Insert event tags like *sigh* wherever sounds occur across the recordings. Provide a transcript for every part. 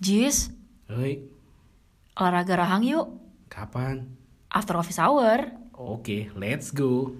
Jis, Hei, olahraga rahang yuk. kapan? After office hour. Oke, let's go.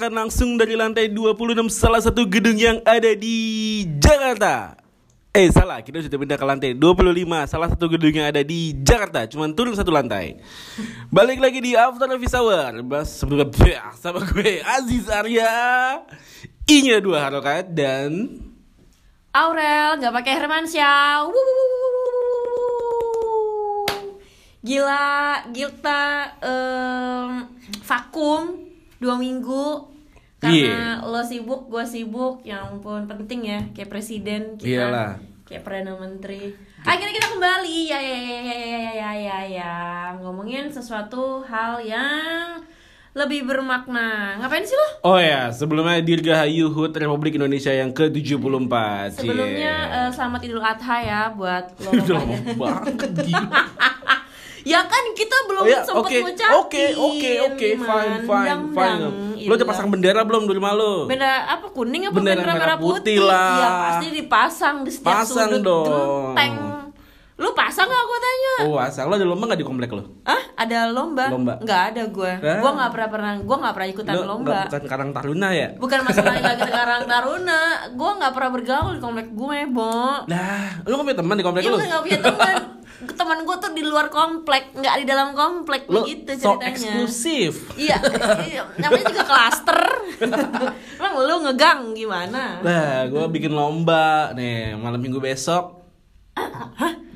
Disiarkan langsung dari lantai 26 salah satu gedung yang ada di Jakarta. Eh salah, kita sudah pindah ke lantai 25 salah satu gedung yang ada di Jakarta. Cuman turun satu lantai. Balik lagi di After Office Hour. *laughs* Sama gue Aziz Arya. Inya dua harokat dan Aurel, nggak pakai Hermansyah. Gila, Gilta em, vakum dua minggu karena lo sibuk, gue sibuk. Ya ampun, penting ya, kayak presiden kita. Iyalah. Kayak perdana menteri. Akhirnya kita kembali ya ya ya ya ya ya ya ya ya ngomongin sesuatu hal yang lebih bermakna. Ngapain sih lo? Oh ya, sebelumnya Dirgahayu HUT Republik Indonesia yang ke-74. Sebelumnya Yeah. eh, selamat Idul Adha ya buat lo *laughs* Udah banget gila. Ya kan kita belum Oh ya, sempet oke, ngucapin oke, oke, oke, fine, fine, fine. Lo udah pasang bendera belum di rumah lo? Bendera apa kuning apa Bendera bendera, merah putih? putih lah. Iya pasti dipasang di setiap Pasang sudut dong. genteng. Lu pasang gak gue tanya? Oh, asal lo ada lomba gak di komplek lo? Ah, ada lomba? Lomba. Nggak ada gue. Ah. Gue nggak pernah pernah, gue nggak pernah ikutan Lo lomba. nggak- bukan Karang Taruna ya? Bukan masalah *laughs* lagi sekarang Taruna. Gue nggak pernah bergaul di komplek gue, Bo. Lah, lo gak punya teman di komplek Iya lo? gue gak punya teman *laughs* Teman gue tuh di luar komplek Nggak di dalam komplek Lo Begitu so ceritanya eksklusif. Iya iya, Namanya juga klaster *laughs* Emang lu ngegang gimana? Nah, gue bikin lomba nih malam minggu besok.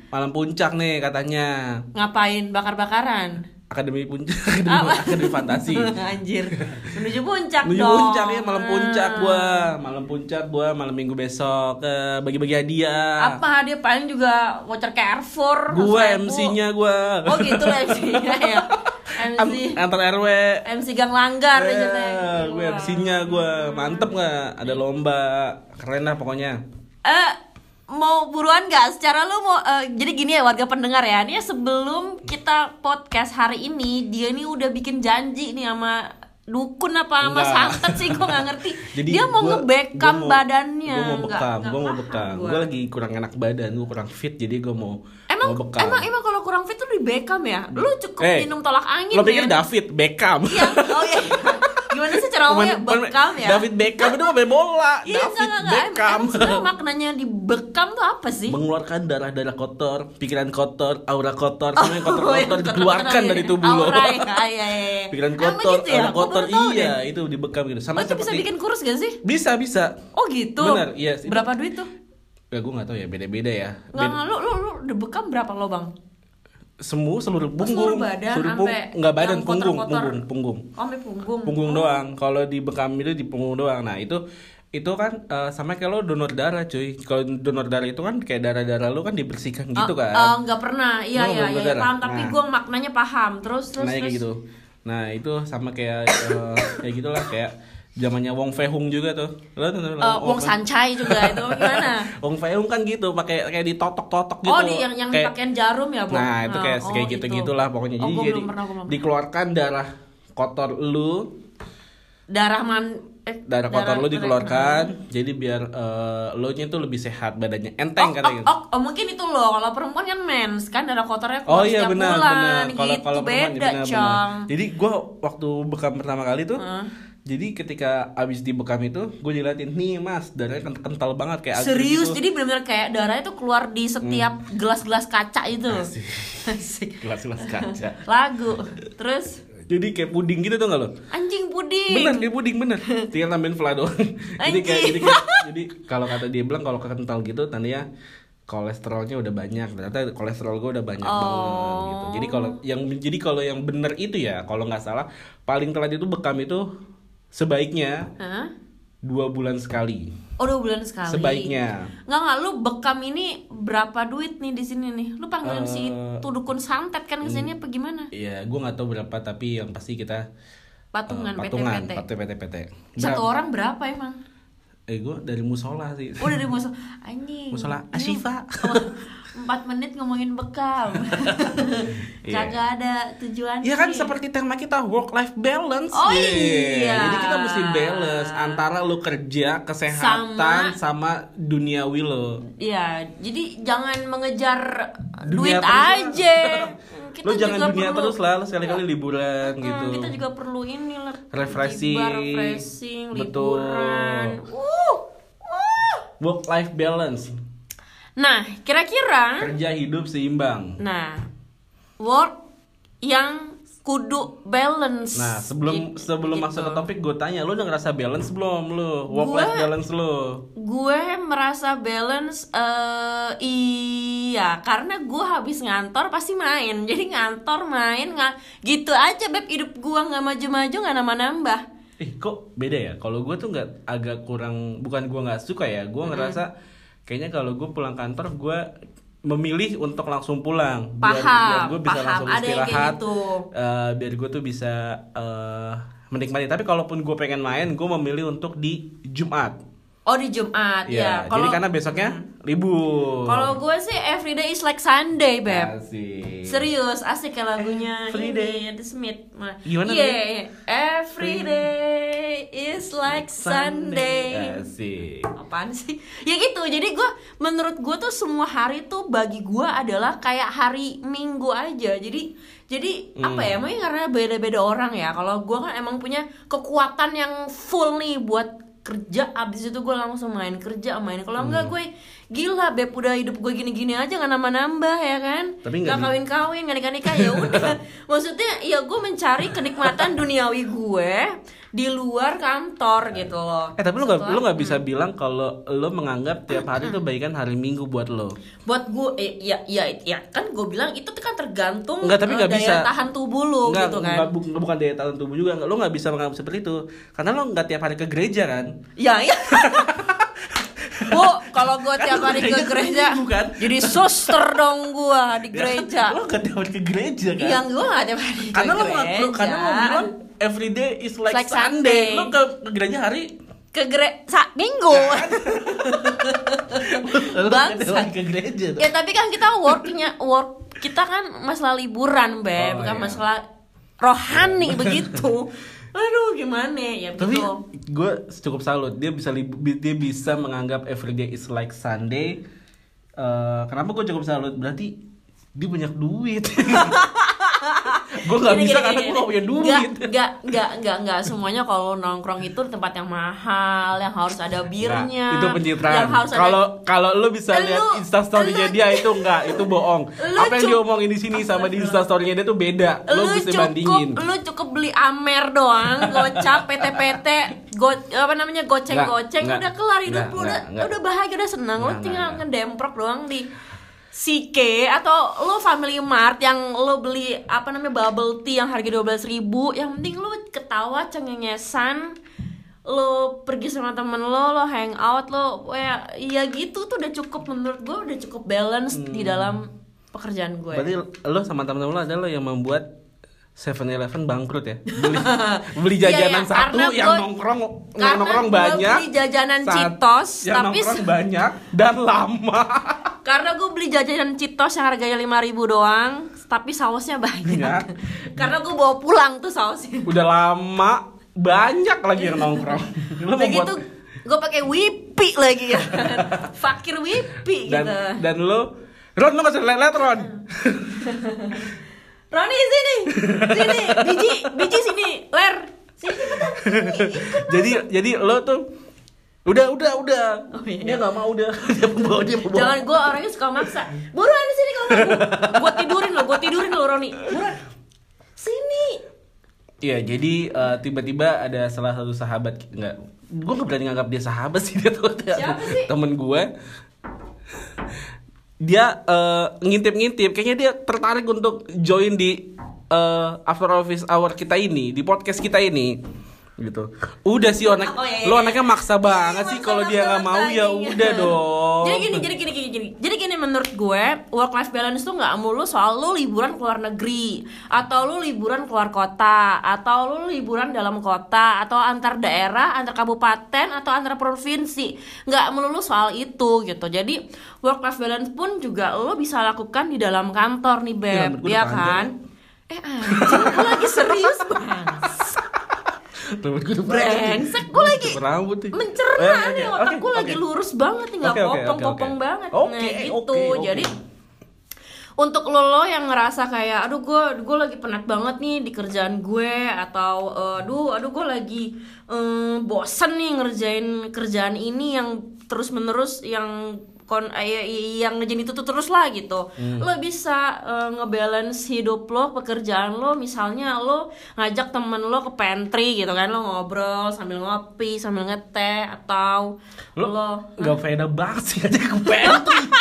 Malam puncak nih katanya. Ngapain bakar-bakaran? Akademi puncak, *laughs* akademi, Apa? akademi fantasi. *laughs* Anjir Menuju puncak Menuju dong puncak ya malam puncak Ah. gua, malam puncak gua malam minggu besok ke bagi-bagi hadiah. Apa dia paling juga voucher Carrefour Gua. MC-nya gua. Oh gitu lah MC-nya ya *laughs* Am- MC antar RW. MC Gang Langgar Eh, ceritanya. gue MC-nya gua mantep nggak? Ada lomba keren lah pokoknya. Eh mau buruan nggak? Secara lu mau eh, jadi gini ya warga pendengar ya. Ini sebelum kita podcast hari ini dia nih udah bikin janji nih sama dukun apa sama santet sih gue nggak ngerti. *laughs* Jadi dia mau ngebekam badannya. Gua mau bekam, gua mau bekam. gua. Gua lagi kurang enak badan, gua kurang fit jadi gua mau Emang mau bekam. emang emang kalau kurang fit tuh di Beckham ya? Lu cukup Eh, minum tolak angin Lo pikir ya? David Beckham? Iya. Oh iya. *laughs* Gimana sih cara ngomongnya Beckham ya? David Beckham itu pemain bola. Iya, David enggak, enggak, enggak. Beckham. Sebenarnya maknanya di bekam tuh apa sih? mengeluarkan darah-darah kotor, pikiran kotor, aura kotor, Oh, *laughs* kotor-kotor iya, dikeluarkan kotor-kotor, dari iya. tubuh lo. Aura, iya, iya, iya. Pikiran kotor, gitu ya? aura kotor, iya, itu dibekam gitu. Oh Sama itu bisa seperti bikin kurus gak sih? bisa bisa. Oh gitu. Benar, iya. Itu- Berapa duit tuh? Ya gue nggak tahu ya, beda-beda ya. Nggak, Beda- lu, lu, lu dibekam berapa lo bang? Semua seluruh punggung, seluruh badan seluruh pung- sampai nggak badan, punggung, punggung, punggung, Oh, punggung. punggung Oh. doang. Kalau dibekam itu di punggung doang. Nah itu itu kan eh, sama kayak lo donor darah cuy. Kalau donor darah itu kan kayak darah-darah lo kan dibersihkan gitu Oh, kan. oh, nggak pernah. Iya, Lo iya, iya, iya, darah? paham. Tapi Nah. gue maknanya paham. Terus, terus, nah kayak terus. gitu nah itu sama kayak eh, kayak gitulah kayak zamannya Wong Fei Hung juga tuh lo tuh tuh, Eh, Wong Sancai juga itu *laughs* gimana? Wong Fei Hung kan gitu pakai kayak ditotok-totok gitu Oh, di yang yang Kayak- dipakein jarum ya, Bang? nah itu kayak Oh, kayak gitu gitulah pokoknya Oh, jadi gua jadi pernah, dikeluarkan darah kotor lu Darah man eh, darah kotor lu dikeluarkan jadi biar eh, lo nya tuh lebih sehat badannya Oh, enteng oh, katanya oh, oh, mungkin itu loh. Kalau perempuan kan mens, kan darah kotornya Oh keluar iya setiap benar bulan. benar. Kalau gitu kalau perempuan beda, benar, benar. Jadi gua waktu bekam pertama kali tuh? Jadi ketika abis dibekam itu gue diliatin nih mas darahnya kent- kental banget kayak Serius, gitu. jadi benar-benar kayak darahnya tuh keluar di setiap gelas-gelas kaca itu. *laughs* Gelas-gelas kaca. *laughs* Lagu. Terus Jadi kayak puding gitu tuh gak lo? anjing puding. Bener kayak puding bener. Tinggal tambahin fla doang. *laughs* jadi kayak jadi kayak, jadi kalau kata dia bilang kalau kental gitu tandanya kolesterolnya udah banyak ternyata kolesterol gue udah banyak banget Oh. gitu jadi kalau yang jadi kalau yang bener itu ya kalau nggak salah paling telat itu bekam itu sebaiknya Hah? dua bulan sekali. Oh dua bulan sekali. Sebaiknya. Nggak nggak lu bekam ini berapa duit nih di sini nih? Lu panggilin si Eh, itu dukun santet kan ke sini apa gimana? Iya, gue nggak tahu berapa tapi yang pasti kita Patungan, eh, patungan, PT-PT. PT PT PT. Satu orang berapa emang? Eh gue dari musola sih. Oh dari *laughs* musuh anjing. Musola Ini Ashifa. *laughs* Empat menit ngomongin bekam. *laughs* Iya. Kagak ada tujuannya. Ya kan seperti tema kita work life balance. Oh, Yeah. iya. Jadi kita mesti balance antara lu kerja, kesehatan Sama- sama, duniawi lo. Iya, jadi jangan mengejar Dunia duit lah. Aja. Lu jangan juga dunia perlu- terus lah, lu sekali-kali liburan Hmm, gitu. Kita juga perlu ini lah. Refreshing. refreshing, Betul. liburan. Uh, uh. Work life balance. Nah, kira-kira Kerja hidup seimbang. nah work yang kudu balance. Nah, sebelum Gitu. sebelum masuk ke topik gue tanya, lu udah ngerasa balance belum lu? Work life balance lu. gue merasa balance eh iya karena gue habis ngantor pasti main jadi ngantor main nggak gitu aja beb hidup gue nggak maju-maju nggak nambah-nambah Eh kok beda ya? Kalau gue tuh nggak agak kurang, bukan gue nggak suka ya. Gue ngerasa kayaknya kalau gue pulang kantor gue memilih untuk langsung pulang. Biar, Paham, biar gue bisa paham. langsung istirahat gitu. eh, biar gue tuh bisa eh, menikmati. Tapi kalaupun gue pengen main gue memilih untuk di Jumat. Oh di Jumat ya ya, jadi karena besoknya libur. Kalau gue sih everyday is like Sunday beb. Asik. serius asik ya lagunya. Everyday. ini The Smith. Gimana yeah, tuh? yeah. every day is like Sunday. Asik. apaan sih? Ya gitu jadi gue menurut gue tuh semua hari tuh bagi gue adalah kayak hari minggu aja. Jadi jadi apa ya? Mungkin karena beda-beda orang ya? Kalau gue kan emang punya kekuatan yang full nih buat kerja abis itu gue langsung main kerja main. Kalau enggak gue gila beb udah hidup gue gini-gini aja nggak nambah-nambah ya kan Tapi nggak nggak kawin-kawin nggak nikah-nikah ya *laughs* udah maksudnya ya gue mencari kenikmatan duniawi gue di luar kantor gitu loh Eh tapi lu gak, Setelah- lu gak bisa bilang kalau lu menganggap tiap hari itu bagikan hari Minggu buat lo. buat gue eh, ya ya ya kan gue bilang itu kan tergantung Enggak, tapi eh, nggak daya bisa. tahan tubuh lu Enggak, gitu kan enggak, bu- bukan daya tahan tubuh juga. Lu gak bisa menganggap seperti itu. Karena lu gak tiap hari ke gereja kan. ya ya *laughs* bu kalau gue tiap hari ke gereja kan? jadi suster dong gue di gereja Lu gak tiap hari ke gereja kan. yang gue gak tiap hari karena ke lu gereja karena lu bilang every day is like, Like Sunday. Sunday. Lu ke, ke gereja hari ke gere sa minggu *laughs* gak Bangsat. tiap hari ke gereja tuh. ya tapi kan kita worknya work kita kan masalah liburan Oh, beb bukan iya. masalah rohani begitu *laughs* aduh gimana ya Tapi begitu gue cukup salut dia bisa dia bisa menganggap everyday is like Sunday. Eh, kenapa gue cukup salut? Berarti dia banyak duit. *laughs* gue nggak Gini, bisa gini, karena gue gak punya duit. Nggak, nggak, nggak, nggak semuanya kalau nongkrong itu tempat yang mahal, yang harus ada birnya. Nah, itu pencitraan. Harus ada Kalau kalau lu bisa lihat instastorynya dia itu enggak, itu bohong. Lu Apa yang cu- dia omongin di sini sama di instastorynya dia tuh beda. Lu, lu bisa cukup, bandingin. lu cukup beli Amer doang, gocap, PT-PT, go, apa namanya goceng-goceng, udah kelar hidup lu, udah, udah bahagia, udah senang, lu Nggak, tinggal ngedemprok doang di Sike atau lu Family Mart yang lu beli apa namanya bubble tea yang harga 12.000 ribu yang penting lu ketawa cengengesan lo pergi sama temen lo lo hang out lo ya ya gitu tuh udah cukup menurut gue udah cukup balance di dalam pekerjaan gue Hmm. Berarti lu sama temen-temen lu adalah yang membuat 7-Eleven bangkrut ya. Beli, *laughs* beli Iya, jajanan iya, satu karena yang gua- nongkrong nongkrong gua banyak. beli jajanan yang tapi banyak dan lama. Karena gue beli jajanan Cheetos yang harganya 5000 doang tapi sausnya banyak. Iya. *laughs* karena gue bawa pulang tuh sausnya. Udah lama banyak lagi yang nongkrong. Udah gitu gue pakai wipi lagi ya. *laughs* Fakir wipi dan gitu. dan lu Ron lu gak usah liat Ron. *laughs* Roni sini. Sini biji biji sini. Ler. Sini cepetan jadi jadi lo tuh udah udah udah Oh, iya. dia nggak mau udah dia membawa *laughs* dia membawa Jangan gue orangnya suka maksa. Buruan sini kalau mau. Gue tidurin lo, gue tidurin lo Roni. Buruan. Sini. Iya, jadi eh, tiba-tiba ada salah satu sahabat nggak, gue nggak berani nganggap dia sahabat sih *laughs* dia tuh Siapa sih? temen gue. Dia eh, ngintip-ngintip, kayaknya dia tertarik untuk join di eh, after office hour kita ini, di podcast kita ini. Gitu. Udah sih anak Oh, iya, iya, lo iya. anaknya maksa banget sih kalau dia nggak mau ya udah *laughs* dong. Jadi gini, jadi gini, gini, gini. Jadi gini menurut gue, work life balance tuh nggak mulu soal lu liburan ke luar negeri, atau lu liburan keluar kota, atau lu liburan dalam kota, atau antar daerah, antar kabupaten, atau antar provinsi. Nggak melulu soal itu gitu. Jadi work life balance pun juga lo bisa lakukan di dalam kantor nih Ih, beb, ya panjang. kan? Eh anjing, lagi serius banget. Rambut gue udah. Brengsek, gue lagi rambut nih. mencerna Eh, oke, nih oke, otak gue oke. lagi lurus banget nih nggak oke, popong-popong oke. banget Oke, nah gitu oke, oke. jadi untuk lo lo yang ngerasa kayak aduh gue gue lagi penat banget nih di kerjaan gue atau eh, aduh aduh gue lagi eh, bosen nih ngerjain kerjaan ini yang terus menerus yang kon eh, yang ngerjain itu tuh terus lah gitu lo bisa eh, ngebalance hidup lo pekerjaan lo misalnya lo ngajak temen lo ke pantry gitu kan lo ngobrol sambil ngopi sambil ngeteh atau Lo lo nggak faedah banget sih aja ke pantry. *laughs*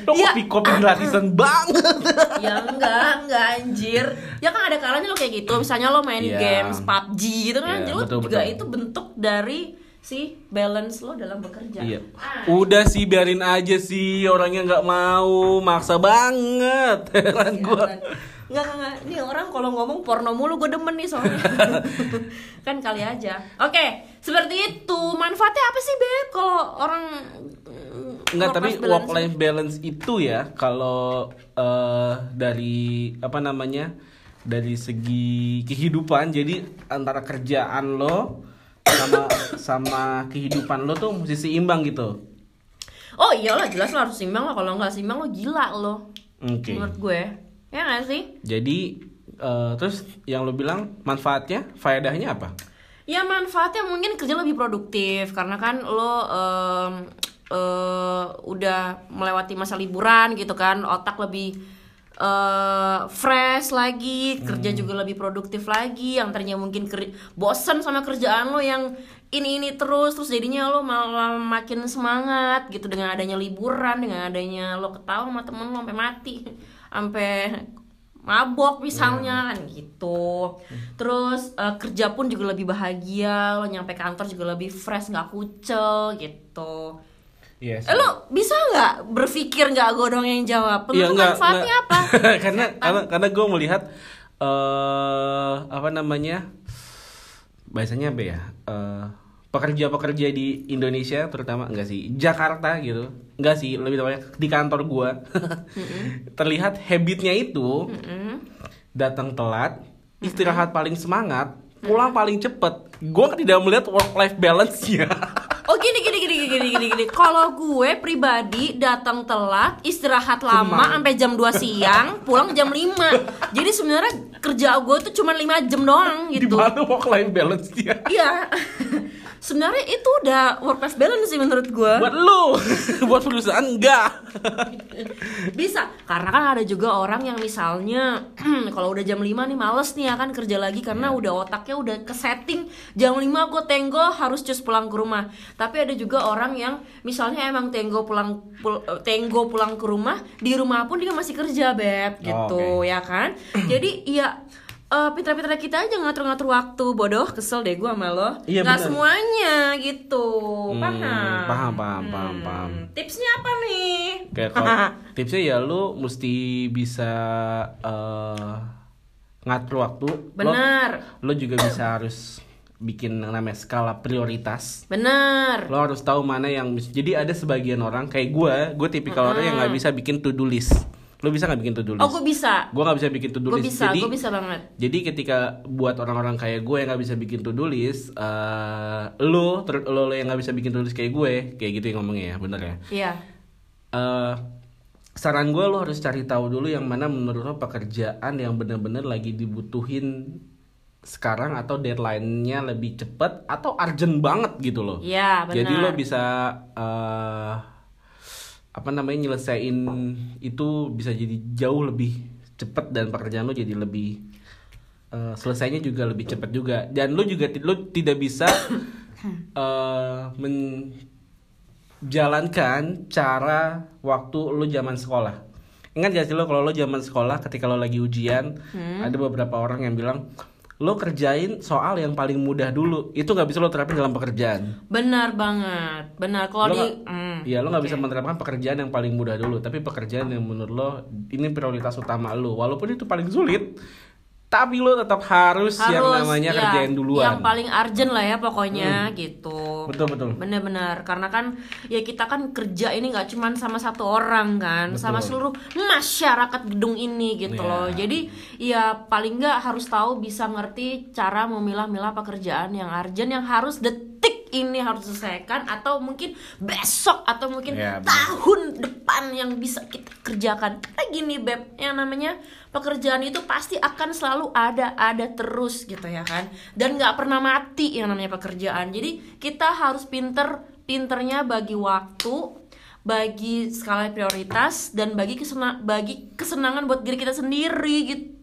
Lo Iya. kopi kopi gratisan banget. *laughs* ya enggak enggak anjir ya kan ada kalanya lo kayak gitu misalnya lo main Iya. games PUBG gitu kan Iya, jadi lo betul, juga betul. itu bentuk dari si balance lo dalam bekerja Iya. Ah, Udah sih biarin aja sih orangnya nggak mau, maksa banget. *laughs* Heran iya, gua. kan. Enggak, enggak. Ini orang kalau ngomong porno mulu gue demen nih soalnya. *laughs* kan kali aja. Oke, seperti itu. Manfaatnya apa sih, Beb? Kalau orang mm, Enggak, tapi work-life work life balance itu ya kalau eh, dari apa namanya? Dari segi kehidupan jadi antara kerjaan lo sama sama kehidupan lo tuh mesti seimbang gitu. Oh iyalah jelas lo harus simbang lah. Kalau nggak simbang lo gila lo. Oke. Menurut gue. Ya nggak sih? Jadi eh, terus yang lo bilang manfaatnya, faedahnya apa? Ya manfaatnya mungkin kerja lebih produktif karena kan lo em, eh, udah melewati masa liburan gitu kan, otak lebih eh, fresh lagi, kerja juga lebih produktif lagi. Yang tadinya mungkin ker- bosen sama kerjaan lo yang ini ini terus, terus jadinya lo malah makin semangat gitu dengan adanya liburan, dengan adanya lo ketawa sama temen lo sampai mati, *laughs* sampai mabok misalnya kan gitu. Terus eh, kerja pun juga lebih bahagia lo nyampe kantor juga lebih fresh nggak kucel gitu Yes. eh, lo bisa nggak berpikir nggak gue dong yang jawab? Iya Menurut enggak, manfaatnya enggak. apa? *laughs* Karena karena karena gue melihat eh apa namanya bahasanya apa ya Eh, pekerja-pekerja di Indonesia terutama enggak sih Jakarta gitu enggak sih lebih tepatnya di kantor gue *laughs* terlihat habitnya itu Mm-mm. datang telat istirahat paling semangat pulang paling cepet. Gue tidak melihat work life balance nya oh gini gini gini gini. Kalau gue pribadi datang telat istirahat lama sampai jam 2 siang pulang jam 5 jadi sebenarnya kerja gue tuh cuma 5 jam doang di gitu mana work life balance nya Iya. Sebenarnya itu udah work life balance sih menurut gue. buat lu *laughs* buat perusahaan enggak *laughs* Bisa. Karena kan ada juga orang yang misalnya *clears throat* kalau udah jam 5 nih males nih akan kerja lagi karena Iya. udah otaknya udah ke setting jam 5 gue tenggo harus cus pulang ke rumah. Tapi ada juga orang yang misalnya emang tenggo pulang pul- tenggo pulang ke rumah, di rumah pun dia masih kerja, Beb, gitu oke. ya kan? Jadi ya eh pintar-pintar kita aja ngatur-ngatur waktu. Bodoh kesel deh gue sama lo. Iya, nggak semuanya gitu. Hmm, paham? paham, paham, paham, Hmm, paham. tipsnya apa nih? Kayak kalau *laughs* tipsnya ya lu mesti bisa eh, ngatur waktu. Lo- bener. Lo, juga bisa harus bikin yang namanya skala prioritas. bener. Lo harus tahu mana yang jadi ada sebagian orang kayak gue, gue tipikal orang yang nggak bisa bikin to do list. Lo bisa nggak bikin to do list? oh gue bisa Gue nggak bisa bikin to do gue list. bisa gue bisa banget jadi ketika buat orang-orang kayak gue yang nggak bisa bikin to do list, eh lo, ter- lo, lo yang nggak bisa bikin to do list kayak gue, kayak gitu yang ngomongnya ya, bener ya. iya eh saran gue lo harus cari tahu dulu yang mana menurut lo pekerjaan yang bener-bener lagi dibutuhin sekarang atau deadline-nya lebih cepet atau urgent banget gitu loh. iya benar Jadi lo bisa eh apa namanya nyelesain itu bisa jadi jauh lebih cepet dan pekerjaan lo jadi lebih eh, selesainya juga lebih cepat juga dan lo juga lo tidak bisa *coughs* eh menjalankan cara waktu lo zaman sekolah. Ingat gak sih lo kalau lo zaman sekolah ketika lo lagi ujian Hmm. ada beberapa orang yang bilang lo kerjain soal yang paling mudah dulu. Itu nggak bisa lo terapin dalam pekerjaan. Benar banget. Benar kalau Lo di hmm, Iya, lo nggak oke. bisa menerapkan pekerjaan yang paling mudah dulu, tapi pekerjaan yang menurut lo ini prioritas utama lo, walaupun itu paling sulit, tapi lo tetap harus, yang Harus, namanya ya, kerjain duluan. Yang paling urgent lah ya pokoknya gitu. Betul betul. Bener-bener karena kan ya kita kan kerja ini nggak cuman sama satu orang kan, sama seluruh masyarakat gedung ini gitu Iya. loh. Jadi ya paling nggak harus tahu bisa ngerti cara memilah-milah pekerjaan yang urgent yang harus detik ini harus diselesaikan atau mungkin besok atau mungkin bener. tahun depan yang bisa kita kerjakan. Karena gini beb, yang namanya pekerjaan itu pasti akan selalu ada ada terus gitu ya kan dan nggak pernah mati yang namanya pekerjaan jadi kita harus pinter pinternya bagi waktu bagi skala prioritas dan bagi kesena bagi kesenangan buat diri kita sendiri gitu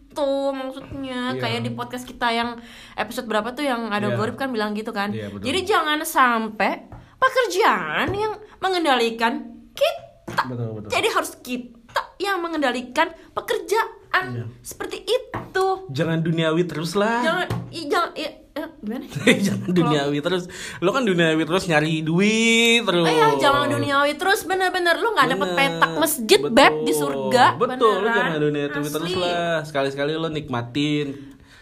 maksudnya Iya. kayak di podcast kita yang episode berapa tuh yang ada Iya. Gorip kan bilang gitu kan Iya, betul. jadi jangan sampai pekerjaan yang mengendalikan kita Betul betul. jadi harus kita yang mengendalikan pekerjaan Iya. seperti itu. Jangan duniawi terus lah. Jangan, i, jangan, i, eh, gimana? *laughs* jangan duniawi terus. Lo kan duniawi terus nyari duit terus. Iya, jangan duniawi terus bener-bener lu nggak dapet petak masjid Betul. beb di surga. Betul, lo beneran. jangan duniawi terus lah. Sekali-sekali lo nikmatin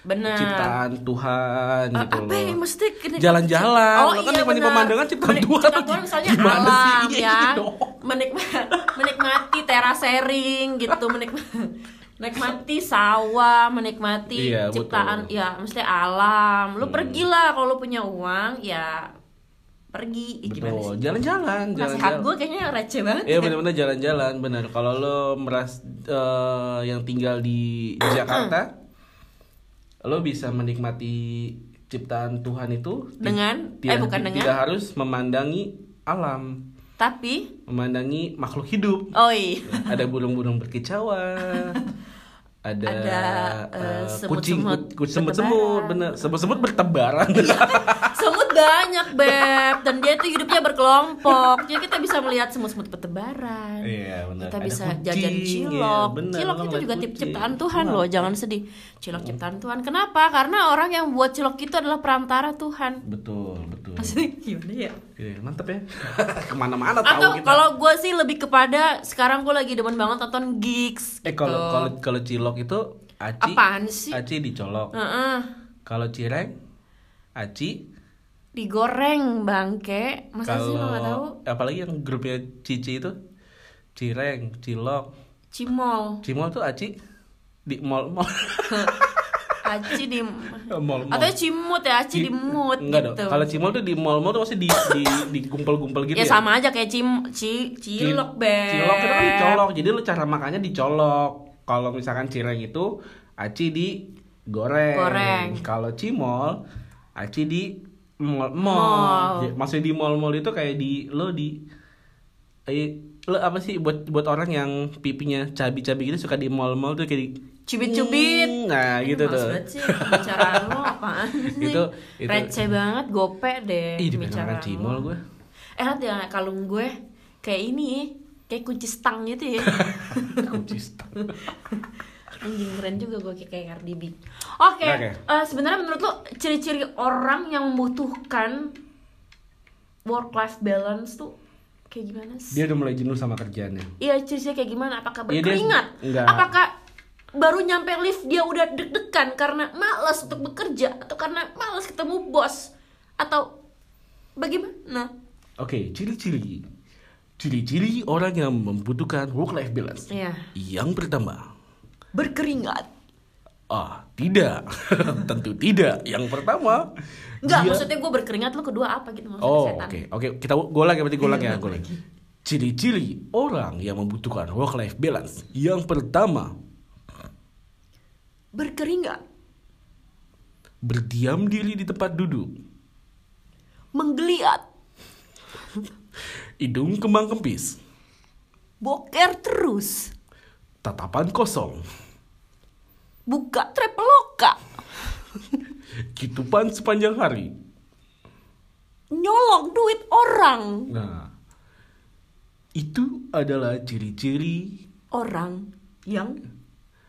Bener. ciptaan Tuhan Eh, gitu apa loh. yang mesti Jalan-jalan. Oh Lo kan iya nikmatin bener. pemandangan ciptaan Menik- Tuhan. ciptaan Tuhan misalnya Gimana sih? alam Iya, ya. dong. Menikmati, menikmati terasering gitu, menikmati menikmati sawah, menikmati Iya, ciptaan betul. ya mesti alam. Lu pergilah kalau lu punya uang ya pergi gimana Betul, jalan-jalan, Nasihat gue kayaknya receh banget. Iya benar-benar jalan-jalan benar. Kalau lo meras eh, yang tinggal di Jakarta, *clears throat* lo bisa menikmati ciptaan Tuhan itu Dengan- eh, bukan dengan. tidak harus memandangi alam, Tapi, memandangi makhluk hidup. oh iya. Ada burung-burung berkicauan. *laughs* Ada, Ada, eh, eh, semut-semut kucing, ku- semut-semut, bener, semut-semut bertebaran. *laughs* Semut banyak, Beb. Dan dia tuh hidupnya berkelompok. Jadi kita bisa melihat semut-semut bertebaran. Iya, benar. Kita Ada bisa kucing, jajan iya, cilok. benar, cilok lo itu juga tip kucing. ciptaan Tuhan Wah. loh, jangan sedih. Cilok ciptaan Tuhan. Kenapa? Karena orang yang buat cilok itu adalah perantara Tuhan. betul, betul. Maksudnya gimana ya? Iya, mantep ya. *laughs* Ke mana-mana tahu Atau kita. kalau gue sih lebih kepada sekarang gue lagi demen banget nonton gigs. Eh gitu. kalau kalau kalau cilok itu aci Apaan sih? aci dicolok. Heeh. Kalau cireng aci digoreng bangke. Masa sih lo nggak tahu? apalagi yang grupnya Cici itu cireng, cilok, Cimol. cimol tuh aci di mall mall. *laughs* Aci di mall mall. atau cimut ya, aci di mut Enggak gitu. dong. Kalau cimol tuh di mall mall tuh pasti di di digumpal-gumpal gitu ya ya. sama aja kayak cim ci Ci- cilok beb. Cilok itu kan dicolok. Jadi lu cara makannya dicolok. Kalau misalkan cireng itu aci di goreng. Goreng. Kalau cimol aci di mall Mall. mall. Ya, Maksudnya di mall-mall itu kayak di lo di eh, lo apa sih buat buat orang yang pipinya cabi-cabi gitu suka di mall-mall tuh kayak di Cubit-cubit. Nah, gitu Males tuh. sih pembicaraan lo apaan *laughs* sih? Itu- itu- Receh banget, gope deh Ih, pembicaraan dipegang cimol lo. gue. Eh, liat ya kalung gue kayak ini kayak kunci stang gitu ya. *laughs* Kunci stang. *laughs* Anjing keren juga gue kayak Cardi B. Oke, Oke. eh, sebenarnya menurut lo ciri-ciri orang yang membutuhkan work life balance tuh kayak gimana sih? Dia udah mulai jenuh sama kerjaannya. Iya, ciri-ciri kayak gimana? Apakah Iya, dia- berkeringat? enggak. Apakah baru nyampe lift dia udah deg-degan karena malas untuk bekerja atau karena malas ketemu bos atau bagaimana? Oke, ciri-ciri. Ciri-ciri orang yang membutuhkan work life balance. Iya. Yang pertama, Berkeringat. ah, tidak. *laughs* Tentu tidak. Yang pertama, Enggak, dia- maksudnya gue berkeringat lu kedua apa gitu maksudnya Oh, oke. Oke, kita gue lagi berarti gue lagi ya, lagi. Ciri-ciri orang yang membutuhkan work life balance. Yang pertama, Berkeringat, berdiam diri di tempat duduk. menggeliat, *laughs* Hidung kembang kempis. boker terus, Tatapan kosong. Buka traveloka, *laughs* Kitupan sepanjang hari. nyolong duit orang. Nah, itu adalah ciri-ciri Orang yang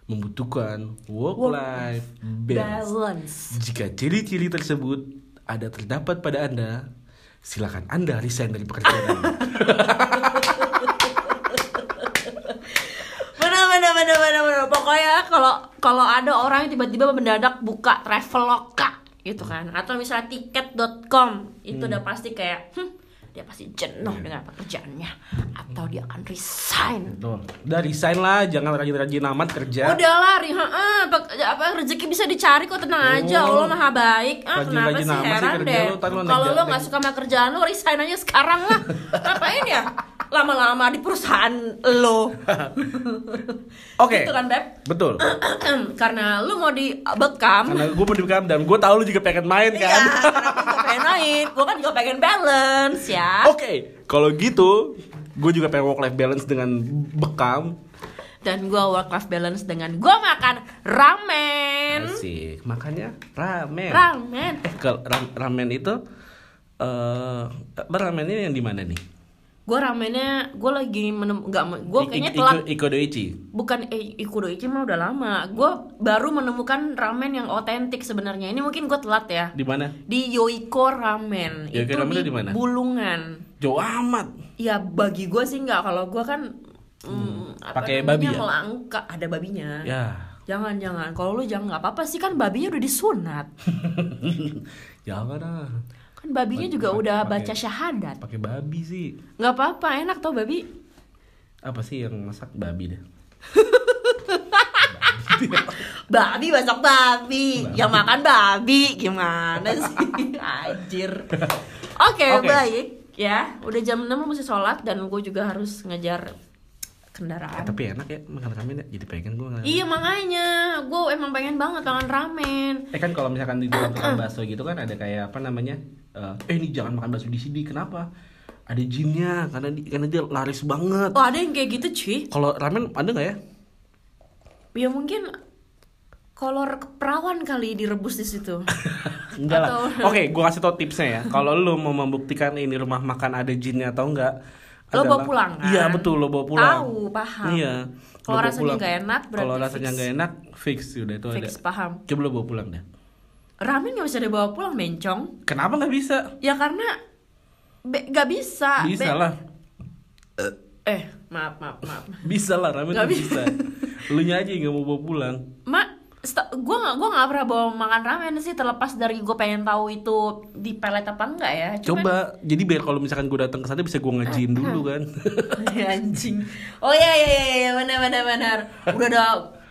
membutuhkan work life balance. balance Jika ciri-ciri tersebut ada terdapat pada Anda, silakan Anda resign dari pekerjaan Anda. *laughs* bener bener bener bener pokoknya kalau kalau ada orang yang tiba-tiba mendadak buka traveloka gitu kan atau misalnya tiket.com itu udah pasti kayak hmm, dia pasti jenuh dengan pekerjaannya atau dia akan resign Tuh, udah resign lah, jangan rajin-rajin amat kerja. Udah lah, Ri, heeh, apa, rezeki bisa dicari kok tenang aja, Oh. Allah maha baik. Ah, kenapa Rajin-rajin sih amat sih heran deh? Kalau lo nggak suka sama kerjaan lo, resign aja sekarang lah. *laughs* Ngapain ya? Lama-lama di perusahaan lo. *laughs* Oke. Itu kan, Beb? Betul. *clears throat* Karena lu mau dibekam. Karena gue mau dibekam dan gue tahu lu juga pengen main Iya, kan. karena gue juga pengen main. Gue kan juga pengen balance ya. Oke, kalau gitu gue juga pengen work life balance dengan bekam. Dan gue work life balance dengan gue makan ramen. Asik, makannya ramen. Ramen. Eh, kalau ram- ramen itu eh apa ramennya yang di mana nih? Gue ramennya, gue lagi menem, nggak, gue kayaknya telat Iko, Iko Doichi. bukan eh, Ikudoichi mah udah lama. Gue baru menemukan ramen yang otentik sebenarnya. Ini mungkin gue telat ya. Di mana? Di Yoiko Ramen. Yoiko itu Ramennya di di mana? Bulungan. Jauh amat. Ya bagi gue sih nggak. Kalau gue kan mm, apa Pakai babi ya? Melangka ada babinya. Ya. Jangan jangan. Kalau lu jangan nggak apa-apa sih kan babinya udah disunat. *laughs* Jangan ah. Kan babinya juga pakai- udah baca syahadat. Pakai babi sih. Nggak apa-apa enak tau babi. Apa sih yang masak babi deh? *laughs* Babi masak babi, yang makan babi gimana sih? *laughs* Anjir. Oke, Oke. baik ya. Udah jam 6 lu mesti sholat dan gue juga harus ngejar Eh, kendaraan. tapi enak ya makan ramen ya. Jadi pengen gue makan. Iya makanya, gue emang pengen banget makan ramen. Eh kan kalau misalkan di tempat tukang bakso gitu kan ada kayak apa namanya? Eh, eh ini jangan makan bakso di sini. Kenapa? Ada jinnya karena di, karena dia laris banget. Oh ada yang kayak gitu cuy. Kalau ramen ada nggak ya? Ya mungkin kolor perawan kali direbus di situ. *laughs* Enggak lah. Atau- Oke, gua kasih tau tipsnya ya. Kalau lu mau membuktikan ini rumah makan ada jinnya atau enggak, Lo bawa pulang kan? Iya betul, lo bawa pulang. Tahu, paham. Iya. Kalau rasanya nggak enak, berarti Kalau rasanya fix. nggak enak, fix udah itu Fix ada. paham. Coba lo bawa pulang deh. Ramen gak bisa dibawa pulang mencong. Kenapa nggak bisa? Ya karena be- gak bisa. Bisa Be- lah. Eh, maaf, maaf, maaf. Bisa lah ramen Nggak bisa. lu nya aja nggak mau bawa pulang. Ma, gue gak, gua gak pernah bawa makan ramen sih terlepas dari gue pengen tahu itu di pelet apa enggak ya. Cuman- Coba, jadi biar kalau misalkan gue datang ke sana bisa gue ngejin *laughs* dulu kan. Anjing. Oh iya iya iya, iya benar benar benar. Udah ada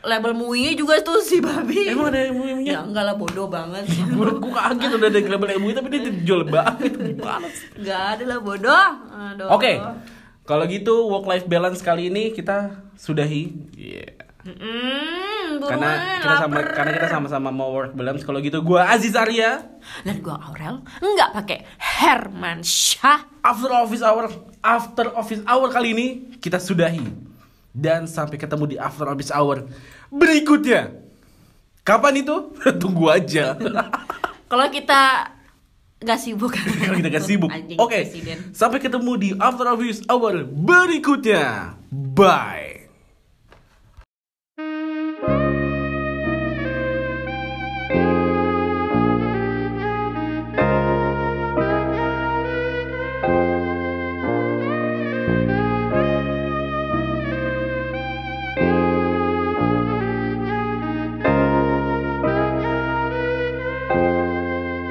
label MUI juga tuh si babi. Emang ada yang mau Ya enggak lah bodoh banget. *laughs* Gue gue kaget udah ada label MUI tapi dia jual banget gimana? Enggak ada lah bodoh. Oke, kalau gitu work life balance kali ini kita sudahi. Iya. Mm, buruan, Karena kita sama karena kita sama-sama mau work balance. Kalau gitu gua Aziz Arya Dan gue Aurel nggak pakai Herman Syah. after office hour after office hour kali ini kita sudahi. Dan sampai ketemu di after office hour berikutnya. Kapan itu? *laughs* Tunggu aja. *laughs* Kalau kita nggak sibuk. *laughs* Kalau kita gak sibuk. Oke. presiden. Sampai ketemu di after office hour berikutnya. Bye.